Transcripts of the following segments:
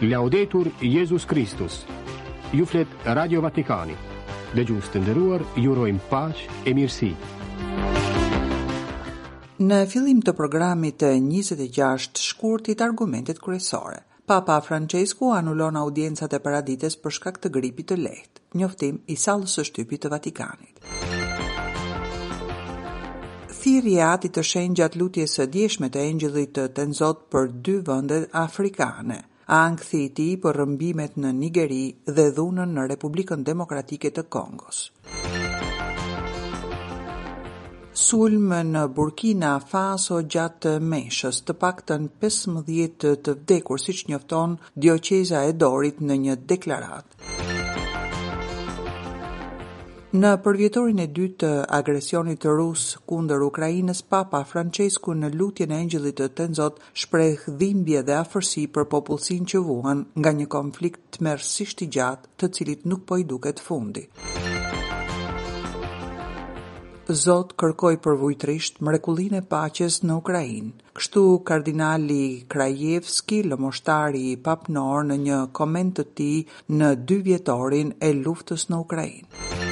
Laudetur Jezus Kristus Ju flet Radio Vatikani Dëgjues të nderuar, ju urojmë paqe e mirësi Në fillim të programit të 26 shkurtit argumentet kryesore – Papa Françesku anulon audiencat e paradites për shkak të gripit të lehtë, njoftim i Sallës së Shtypit të Vatikanit. Thirrje e Atit të Shenjtë gjatë lutjes së djeshme të Engjëllit të Tenzot për dy vende afrikane, ankthi i tij për rrëmbimet në Nigeri dhe dhunën në Republikën Demokratike të Kongos. Sulm në Burkina Faso gjatë meshës, të paktën pesëmbëdhjetë të vdekur, siç njofton Dioqeza e Dorit në një deklaratë. Në përvjetorin e dytë të agresionit rus kundër Ukrainës, Papa Françesku në lutjen e Engjëllit të Tenzot shpreh dhimbje dhe afërsi për popullsinë që vuan nga një konflikt tmerrësisht i gjatë, të cilit nuk po i duket fundi. Zot kërkoj përvujtërisht mrekullinë e paqes në Ukrainë. Kështu kardinali Krajevski, lëmoshtari papnor në një koment të tij në dyvjetorin e luftës në Ukrainë.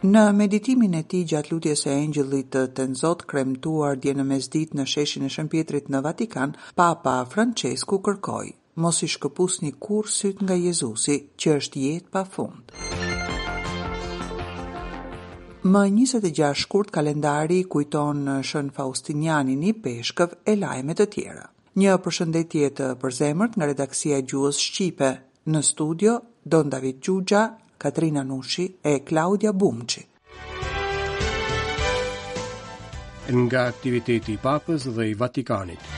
Në meditimin e tij gjatë lutjes së Engjëllit të Tenzot kremtuar dje në mesditë në sheshin e Shën Pjetrit në Vatikan, Papa Françesku kërkoi, Mos i shkëpusni kurrë sytë nga Jezusi, që është jetë pa fund. Më njëzet e gjashtë shkurt kalendari kujton Shën Faustinianin, ipeshkëv, e lajme të tjera. Një përshëndetje të përzemërt nga redaksia e Gjuhës Shqipe. Në studio, Don David Xhuxha, Katrina Nushi e Klaudia Bumçi. Nga aktiviteti i Papës dhe i Vatikanit.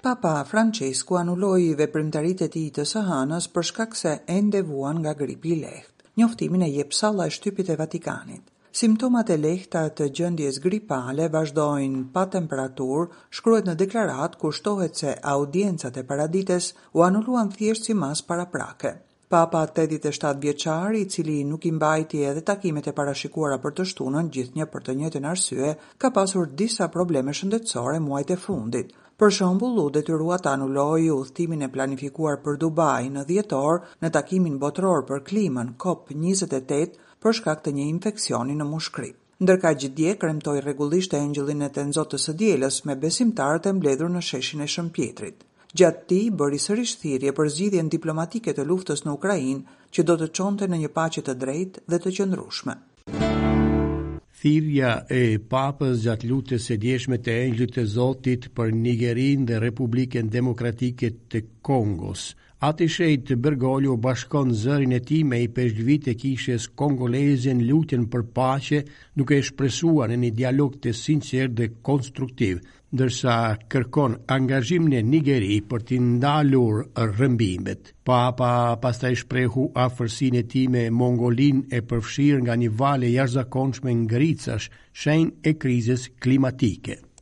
Papa Françesku anuloi veprimtaritë e tij të së hënës për shkak se ende vuan nga gripi i lehtë. Njoftimin e jep salla e shtypit e Vatikanit. Simptomat e lehta të gjendjes gripale vazhdojnë pa temperaturë, shkruhet në deklaratë ku shtohet se audiencat e paradites u anuluan thjesht si masë paraprake. Papa tetëdhjetë e shtatë vjeçar, i cili nuk i mbajti edhe takimet e parashikuara për të shtunën gjithnjë për të njëjtën arsye, ka pasur disa probleme shëndetësore muajt e fundit. Për shembull, u detyrua të anulojë udhëtimin e planifikuar për Dubai në dhjetor në takimin botëror për klimën, COP njëzet e tetë, për shkak të një infeksioni në mushkëri. Ndërkaq dje kremtoi rregullisht Engjëllin e Tënzot të së dielës me besimtarët e mbledhur në sheshin e Shën Pjetrit. Gjatë tij bëri sërish thirrje për zgjidhjen diplomatike të luftës në Ukrainë që do të çonte në një paqe të drejtë dhe të qëndrueshme. Thirrja e Papës gjatë lutjes së djeshme të Engjëllit të Zotit për Nigerinë dhe Republikën Demokratike të Kongos Ati i Shenjtë Bergolio bashkon zërin e tij me ipeshkvijtë e Kishës kongoleze në lutjen për paqe, duke shpresuar në një dialog të sinqertë dhe konstruktiv, ndërsa kërkon angazhim në Nigeri për të ndalur rrëmbimet. Papa pastaj shprehu afërsinë e tij me Mongolinë e përfshirë nga një valë e jashtëzakonshme ngricash, shenjë e krizës klimatike.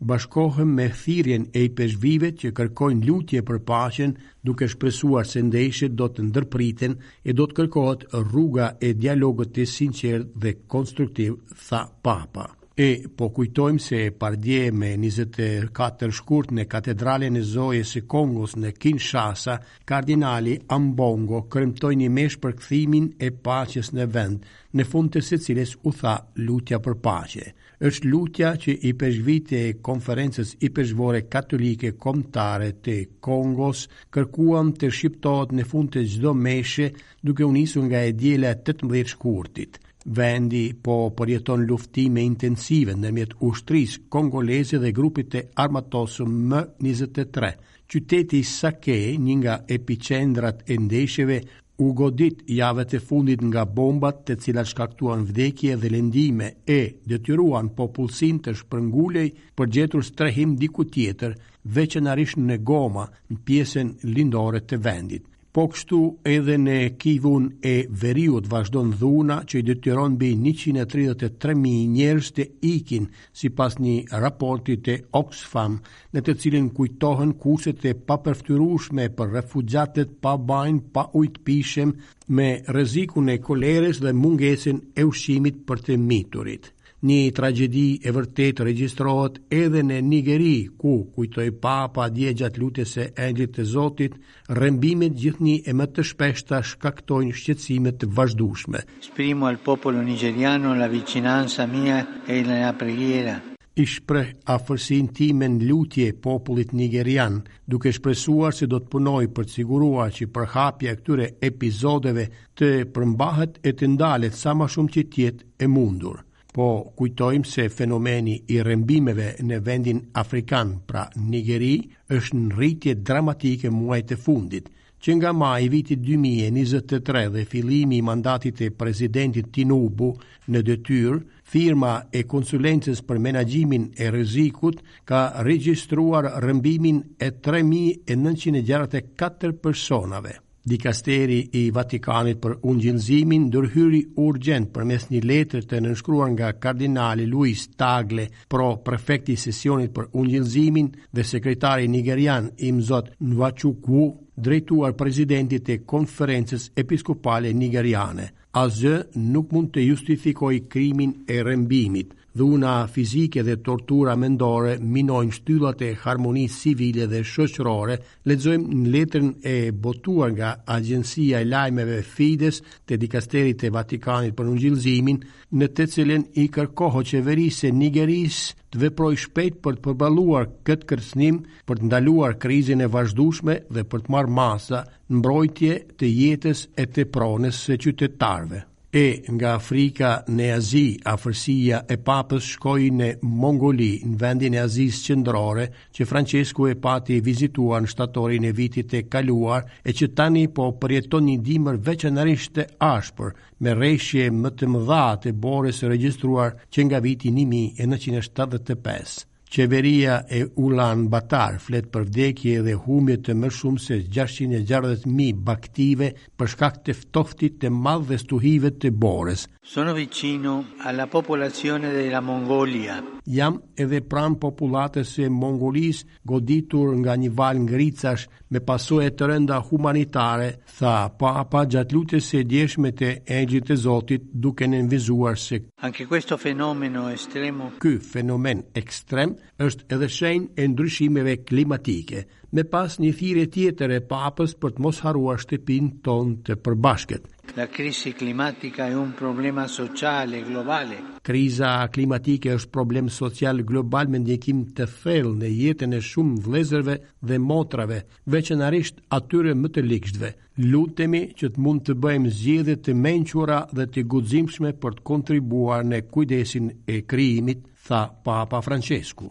Bashkohem me thirrjen e ipeshkvijve që kërkojnë lutje për paqen duke shpresuar se ndeshjet do të ndërpriten e do të kërkohet rruga e dialogut të sinqertë dhe konstruktiv, tha Papa. E po kujtojmë se pardje më njëzet e katër shkurt në Katedralen e Zojës së Kongos në Kinshasa, kardinali Ambongo kremtoi një meshë për kthimin e paqes në vend, në fund të së cilës u tha lutja për paqe. Është lutja që ipeshkvijtë e Konferencës Ipeshkvnore Katolike Kombëtare të Kongos kërkuan të shqiptohet në fund të çdo meshe duke u nisur nga e diela e tetëmbëdhjetë shkurtit. Vendi po përjeton luftime intensive ndërmjet ushtrisë kongoleze dhe grupit të armatosur M23. Qyteti Sake, një nga epiqendrat e ndeshjeve, u godit javët e fundit nga bombat të cilat shkaktuan vdekje dhe lëndime e detyruan popullsinë të shpërngulej për të gjetur strehim diku tjetër, veçanërisht në Goma, në pjesën lindore të vendit. Po kështu edhe në Kivun e Veriut vazhdon dhuna që i detyron mbi njëqind e tridhjetë e tre mijë njerëz të ikin, sipas një raporti të Oxfam në të cilin kujtohen kushtet e papërfytyrueshme për refugjatët pa banjë, pa ujë të pijshëm, me rrezikun e kolerës dhe mungesën e ushqimit për të miturit. Një tragjedi e vërtetë regjistrohet edhe në Nigeri, ku, kujtoi Papa dje gjatë lutjes së Engjëllit të Zotit, rrëmbimet gjithnjë e më të shpeshta shkaktojnë shqetësime të vazhdueshme. Esprimo al popolo nigeriano la vicinanza mia e la preghiera. i shpreh afërsinë time në lutje popullit nigerian, duke shpresuar se do të punojë për të siguruar që përhapja e këtyre episodeve të përmbahet e të ndalet sa më shumë që të jetë e mundur. Po kujtojmë se fenomeni i rrëmbimeve në vendin afrikan, pra Nigeri, është në rritje dramatike muajt e fundit, Që nga maj i vitit 2023 dhe fillimi i mandatit të presidentit Tinubu në detyrë, firma e konsulencës për menaxhimin e rrezikut ka regjistruar rrëmbimin e 3964 personave. Dikasteri i Vatikanit për Ungjillëzimin ndërhyri urgjent përmes një letre të nënshkruar nga kardinali Luis Tagle pro prefekti i seksionit për ungjillëzimin dhe sekretari nigerian imzot Nwachukwu, drejtuar presidentit të konferencës episkopale nigeriane. Asgjë nuk mund të justifikojë krimin e rrëmbimit, dhuna fizike dhe tortura mendore minojnë shtyllat e harmonisë civile dhe shoqërore, lexojmë në letrën e botuar nga agjencia e lajmeve Fides të dikasterit të Vatikanit për ungjillëzimin, në të cilën i kërkohet qeverisë së Nigerisë të veprojë shpejt për të përballuar këtë kërcënim, për të ndaluar krizën e vazhdueshme dhe për të marrë masa në mbrojtje të jetës e të pronës së qytetarëve. E nga Afrika në Azi, afërsia e Papës shkoi në Mongoli, në vendin e Azisë Qendrore, që Francesku e pati vizituar në shtatorin e vitit të kaluar e që tani po përjeton një dimër veçanërisht të ashpër, me reshje më të mëdha të borës së regjistruar që nga viti 1975. Qeveria e Ulan Batar flet për vdekje dhe humbje të më shumë se 660.000 bagëtive për shkak të ftohtit të madh dhe stuhive të borës. Sono vicino alla popolazione della Mongolia. Jam edhe pranë popullatës së Mongolisë, goditur nga një valë ngricash me pasoja të rënda humanitare, tha Papa gjatë lutjes së djeshme të Engjëllit të Zotit, duke nënvizuar se Anche questo fenomeno estremo. Ky fenomen ekstrem është edhe shenjë e ndryshimeve klimatike, më pas një thirrje tjetër e Papës për të mos harruar shtëpinë tonë të përbashkët. La crisi climatica è un problema sociale globale. Kriza klimatike është problem social global me ndikim të thellë në jetën e shumë vëllezërve dhe motrave, veçanërisht atyre më të ligshtëve. Lutemi që të mund të bëjmë zgjedhje të mençura dhe të guximshme për të kontribuar në kujdesin e krijimit, tha Papa Francesku.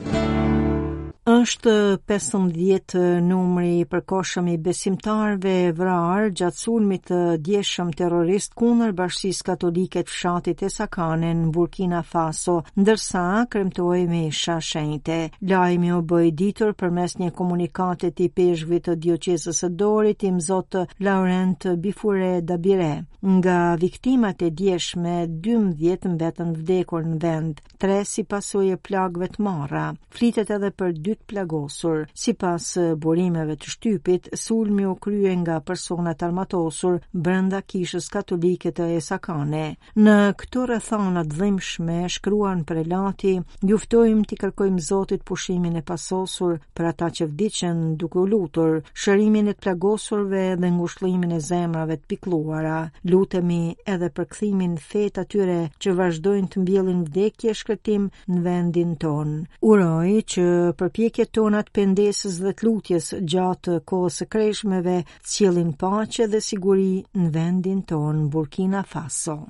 Është 15 numri i përkohshëm i besimtarëve të vrarë gjatë sulmit të djeshëm terrorist kundër bashkësisë katolike të fshatit Essakane në Burkina Faso, ndërsa kremtohej mesha shenjte. Lajmi u bë i ditur përmes një komunikate të ipeshkvit të dioqezës së Dorit, imzot Laurent Bifure Dabire. Nga viktimat e djeshme, 12 mbetën të vdekur në vend, tre si pasojë e plagëve të marra. Flitet edhe për dy të plagosur. Sipas burimeve të shtypit, sulmi u krye nga persona të armatosur brenda kishës katolike të Esakane. Në këto rrethana të dhimbshme, shkruan prelati, Ju ftojmë t'i kërkojmë Zotit pushimin e pasosur për ata që vdiqën duke u lutur, shërimin e të plagosurve dhe ngushëllimin e zemrave të pikëlluara. Lutemi edhe për kthimin në fe të atyre që vazhdojnë të mbjellin vdekje e shkretim në vendin tonë. Uroj që përpjekjet tona të pendesës dhe të lutjes gjatë kohës së kreshmeve të sjellin paqe dhe siguri në vendin tonë Burkina Faso.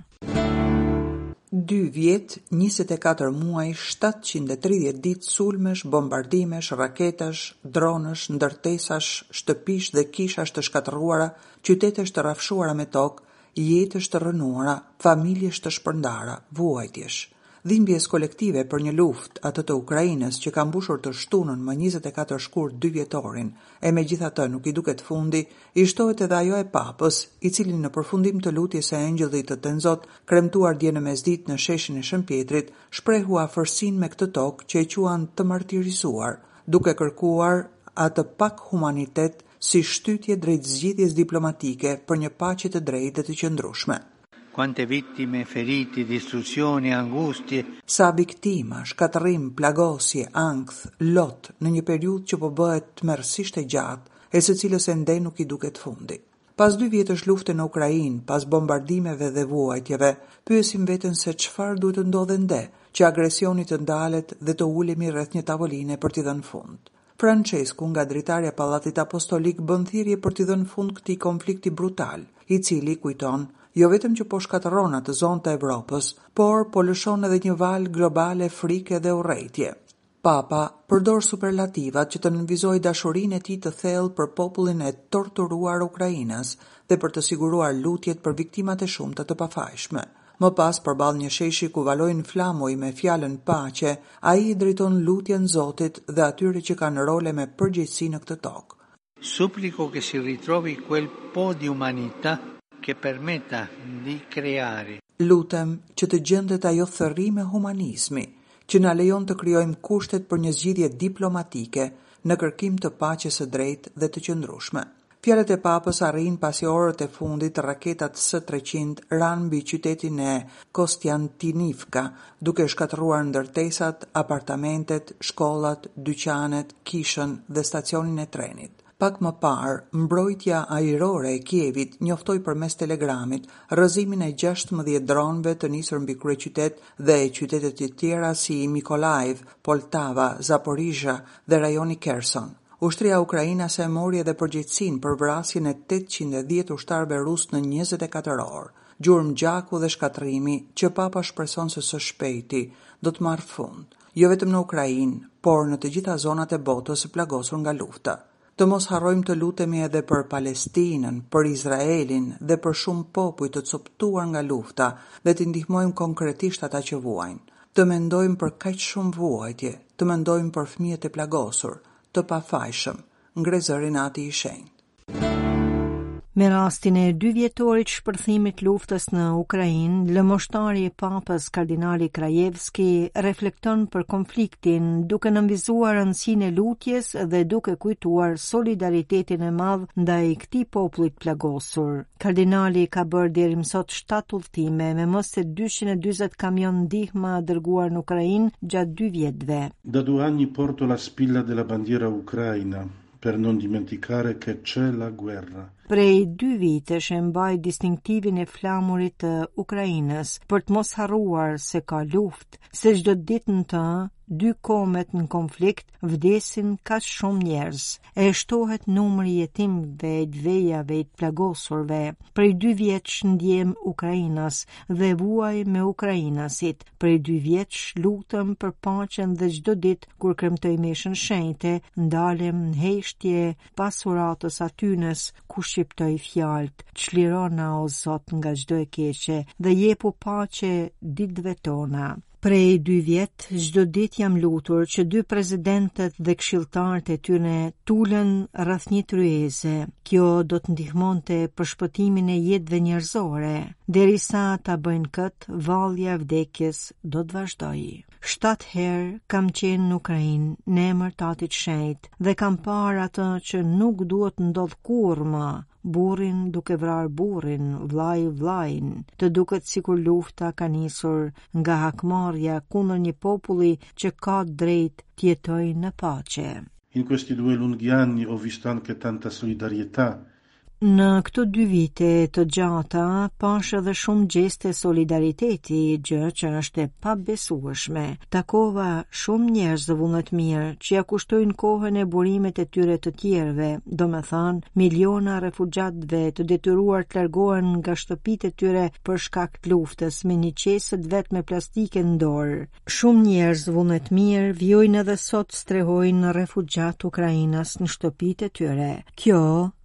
Dy vjet, njëzet e katër muaj, shtatëqind e tridhjetë ditë sulmesh, bombardimesh, rraketash, dronësh, ndërtesash, shtëpish dhe kishash të shkatërruara, qytetesh të rrafshuara me tokë, jetësh të rrënuara, familjesh të shpërndara, vuajtjesh. Dhimbjes kolektive për një luftë, atë të Ukrainës, që ka mbushur të shtunën më njëzet e katër shkurt dyvjetorin, e megjithatë nuk i duket fundi, i shtohet edhe ajo e Papës, i cili në përfundim të lutjes së Engjëllit të Tenzot, kremtuar dje në mesditë në sheshin e Shën Pjetrit, shprehu afërsinë me këtë tokë që e quan të martirizuar, duke kërkuar atë pak humanitet si shtytje drejt zgjidhjes diplomatike për një paqe të drejtë dhe të qëndrueshme. Quante vittime, feriti, distruzioni, angustie. Sa viktima, shkatërrim, plagosje, ankth, lot, në një periudhë që po bëhet tmerrësisht e gjatë e së cilës ende nuk i duket fundi. Pas dy vjetësh lufte në Ukrainë, pas bombardimeve dhe vuajtjeve, pyesim veten se çfarë duhet të ndodhë ende, që agresioni të ndalet dhe të ulemi rreth një tavoline për t'i dhënë fund. Françesku nga dritarja e Pallatit Apostolik bën thirrje për t'i dhënë fund këtij konflikti brutal, i cili, kujton, jo vetëm që po shkatërron atë zonë të Evropës, por po lëshon edhe një valë globale frike dhe urrejtje. Papa përdor superlativat që të nënvizojë dashurinë e tij të thellë për popullin e torturuar ukrainas dhe për të siguruar lutjet për viktimat e shumta të pafajshme. Më pas, përballë një sheshi ku valojnë flamuj me fjalën Paqe, ai i drejton lutjen Zotit dhe atyre që kanë role me përgjegjësi në këtë tokë. Supplico che si ritrovi quel po' di umanità che permetta di creare. Lutem që të gjendet ajo thërrime humanizmi, që na lejon të krijojmë kushtet për një zgjidhje diplomatike, në kërkim të paqes së drejtë dhe të qëndrueshme. Fjalët e Papës arrijnë pasi orët e fundit raketat S treqind ranë mbi qytetin e Kostiantinivka, duke shkatërruar ndërtesat, apartamentet, shkollat, dyqanet, kishën dhe stacionin e trenit. Pak më parë, mbrojtja ajrore e Kievit njoftoi përmes telegramit rrëzimin e gjashtëmbëdhjetë dronëve të nisur mbi kryeqytet dhe qytete të tjera si Mykolaiv, Poltava, Zaporizhzha, dhe rajoni Kherson. Ushtria ukrainase e mori edhe përgjegjësinë për vrasjen e tetëqind e dhjetë ushtarëve rusë në njëzet e katër orë. Gjurmë gjaku dhe shkatërrimi, që Papa shpreson se së shpejti do të marrë fund, jo vetëm në Ukrainë, por në të gjitha zonat e botës plagosur nga lufta. Të mos harrojmë të lutemi edhe për Palestinën, për Izraelin dhe për shumë popuj të copëtuar nga lufta dhe t'i ndihmojmë konkretisht ata që vuajnë. Të mendojmë për kaq shumë vuajtje, të mendojmë për fëmijët e plagosur, të pafajshëm, ngre zërin Ati i Shenjtë. Me rastin e dy vjetorit shpërthimit luftës në Ukrainë, lëmoshtari i Papës kardinali Krajevski reflekton për konfliktin duke nënvizuar rëndësinë e lutjes dhe duke kujtuar solidaritetin e madh ndaj këtij popullit plagosur. Kardinali ka bërë deri më sot 7 udhëtime me më se 220 kamionë ndihma dërguar në Ukrainë gjatë dy vjetëve. Da due anni porto la spilla della bandiera ucraina, Per non dimenticare che c'è la guerra. Prej dy vitesh e mbaj distinktivin e flamurit të Ukrainës për të mos harruar se ka luftë, se çdo ditë në të dy kombet në konflikt vdesin kaq shumë njerëz. E shtohet numri i jetimëve, i vejave, i të plagosurve. Prej dy vjetësh ndihem ukrainas dhe vuaj me ukrainasit. prej dy vjetësh lutem për paqen dhe çdo ditë kur kremtoj meshën shenjte, ndalem në heshtje pas uratës Atynës ku shqiptoj fjalët, çlirona o Zot nga çdo e keqe dhe jepu paqe ditëve tona. Prej dy vjet, çdo ditë jam lutur që dy presidentët dhe këshilltarët e tyre t'ulen rreth një tryeze. Kjo do të ndihmonte për shpëtimin e jetëve njerëzore. Derisa ta bëjnë këtë, vallja e vdekjes do të vazhdojë. Shtatë herë kam qenë në Ukrainë në emër të Atit Shenjtë dhe kam parë atë që nuk duhet të ndodhë kurrë më, burrin duke vrarë burrin, vëllai vëllain. Të duket sikur lufta ka nisur nga hakmarrja kundër një populli që ka drejtë të jetojë në paqe. In questi due lunghi anni ho visto anche tanta solidarietà Në këto dy vite të gjata pashë edhe shumë gjeste solidariteti, gjë që është e pabesueshme. Takova shumë njerëz vullnetmirë që ia kushtojnë kohën e burimet e tyre të tjerëve, domethënë miliona refugjatëve të detyruar të largohen nga shtëpitë e tyre për shkak të luftës me një qese të vetme plastike në dorë. Shumë njerëz vullnetmirë vijojnë edhe sot të strehojnë refugjatë ukrainas në shtëpitë e tyre. Kjo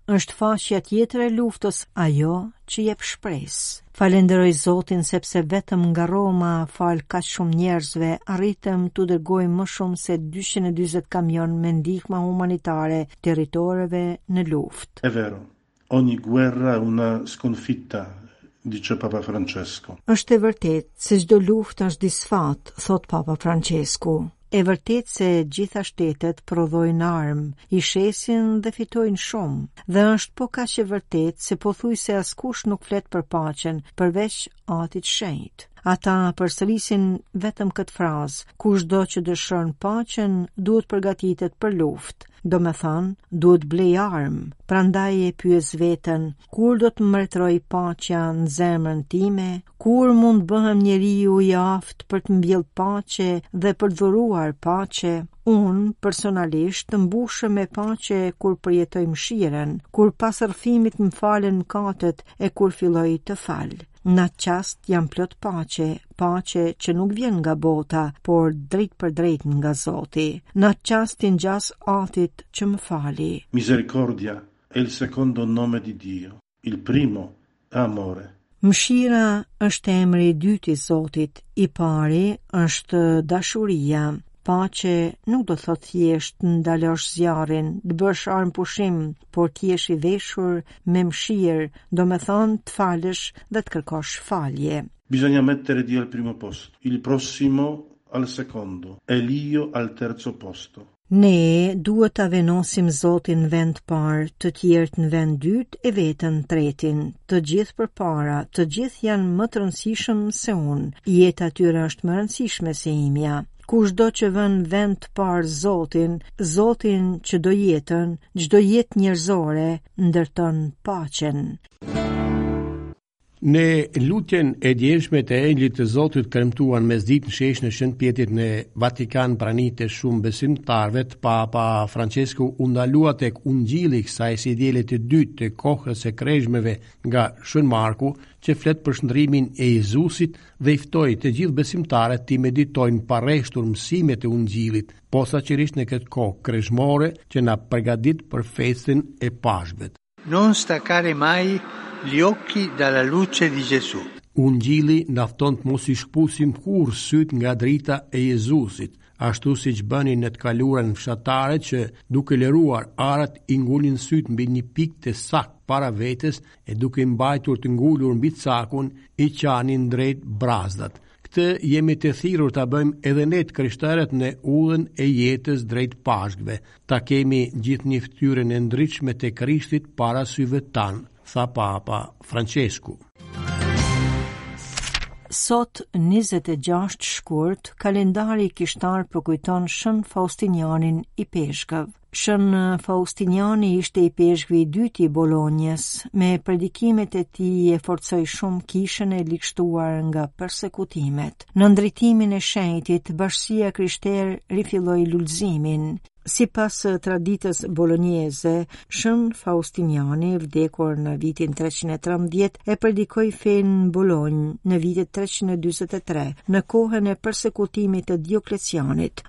është faqja tjetër e luftës ajo që jep shpresë. Falënderoj Zotin sepse vetëm nga Roma falë kaq shumë njerëzve arritëm të dërgojmë më shumë se 240 kamionë me ndihma humanitare territoreve në luftë. È vero. Ogni guerra è una sconfitta, dice Papa Francesco. Është e vërtetë se çdo luftë është disfatë, thotë Papa Francesku. E vërtetë se të gjitha shtetet prodhojnë armë, i shesin dhe fitojnë shumë, dhe është po kaq e vërtetë se pothuajse askush nuk flet për paqen përveç Atit të Shenjtë. Ata përsërisin vetëm këtë frazë, kushdo që dëshron paqen, duhet të përgatitet për luftë, domethënë, duhet të blejë armë, prandaj e pyes veten, kur do të mbretërojë paqja në zemrën time, kur mund të bëhem njeriu i aftë për të mbjellë paqe dhe për të dhuruar paqe, unë personalisht mbushem me paqe kur përjetoj mëshirën, kur pas rrëfimit më falen mëkatet e kur filloj të fal. Në atë çast jam plot paqe, paqe që nuk vjen nga bota, por drejtpërdrejt nga Zoti. Në atë çast i ngjas atit që më fali. Misericordia è il secondo nome di Dio, il primo è amore. Mëshira është emri i dytë i Zotit, i pari është dashuria. Paqe nuk do të thotë thjesht të ndalosh zjarrin, të bësh armëpushim, por të jesh i veshur me mëshirë, domethënë të falësh dhe të kërkosh falje. Bisogna mettere Dio al primo posto, il prossimo al secondo e l'io al terzo posto. Ne duhet ta vendosim Zotin në vend të parë, të tjerët në vend të dytë e veten në të tretin. të gjithë përpara, të gjithë janë më të rëndësishëm se unë, jeta e tyre është më e rëndësishme se imja. Kushdo që vë në vend të parë Zotin, Zotin që do jetën, çdo jetë njerëzore, ndërton paqen. Në lutjen e djeshme të Engjëllit të Zotit kremtuar në mesditë në sheshin e Shën Pjetrit në Vatikan në praninë e shumë besimtarëve Papa Francesku u ndalua tek ungjilli i kësaj së diele të dytë të kohës së kreshmeve nga Shën Marku, që flet për shndërrimin e Jezusit dhe i ftoi të gjithë besimtarët të meditojnë pareshtur mësimet e ungjillit, posaçërisht në këtë kohë kreshmore që na përgatit për festën e Pashkëve. Non staccare mai gli occhi dalla luce di Gesù. Ungjilli na fton të mos i shkëpusim kurrë sytë nga drita e Jezusit, ashtu siç bënin në të kaluarën fshatarët që duke lëruar arat i ngulnin sytë mbi një pikë të saktë para vetes e duke i mbajtur të ngulur mbi cakun i çanin drejt brazdat. Këtë jemi të thirrur ta bëjmë edhe ne të krishterët në udhën e jetës drejt Pashkëve, ta kemi gjithnjë fytyrën e ndritshme të Krishtit para syve tanë, tha Papa Françesku. Sot, 26 shkurt, kalendari kishtar përkujton Shën Faustinianin ipeshkëv. Shën Faustiniani ishte ipeshkvi i dytë i Bolonjës, me predikimet e tij e forcoi shumë kishën e ligështuar nga persekutimet. Nën drejtimin e shenjtit, bashkësia e krishterë rifilloi lulëzimin. Sipas traditës bolonjeze, Shën Faustiniani, vdekur në vitin 313, e predikoi fenë në Bolonjë në vitet 323, në kohën e persekutimit të Dioklecianit.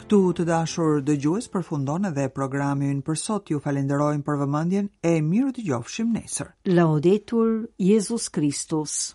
Këtu të dashur dëgjues përfundon edhe programi ynë për sot. Ju falënderojmë për vëmendjen e mirudëgjofshim nesër. Laudetur Jezus Kristus.